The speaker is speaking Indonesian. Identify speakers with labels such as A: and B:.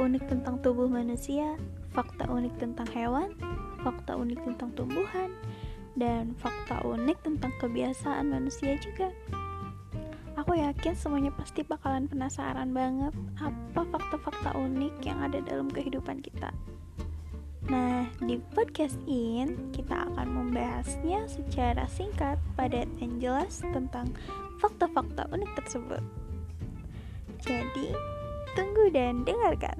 A: unik tentang tubuh manusia, fakta unik tentang hewan, fakta unik tentang tumbuhan, dan fakta unik tentang kebiasaan manusia juga. Aku yakin semuanya pasti bakalan penasaran banget apa fakta-fakta unik yang ada dalam kehidupan kita. Nah, di podcast ini kita akan membahasnya secara singkat, padat, dan jelas tentang fakta-fakta unik tersebut. Jadi, dan dengarkan.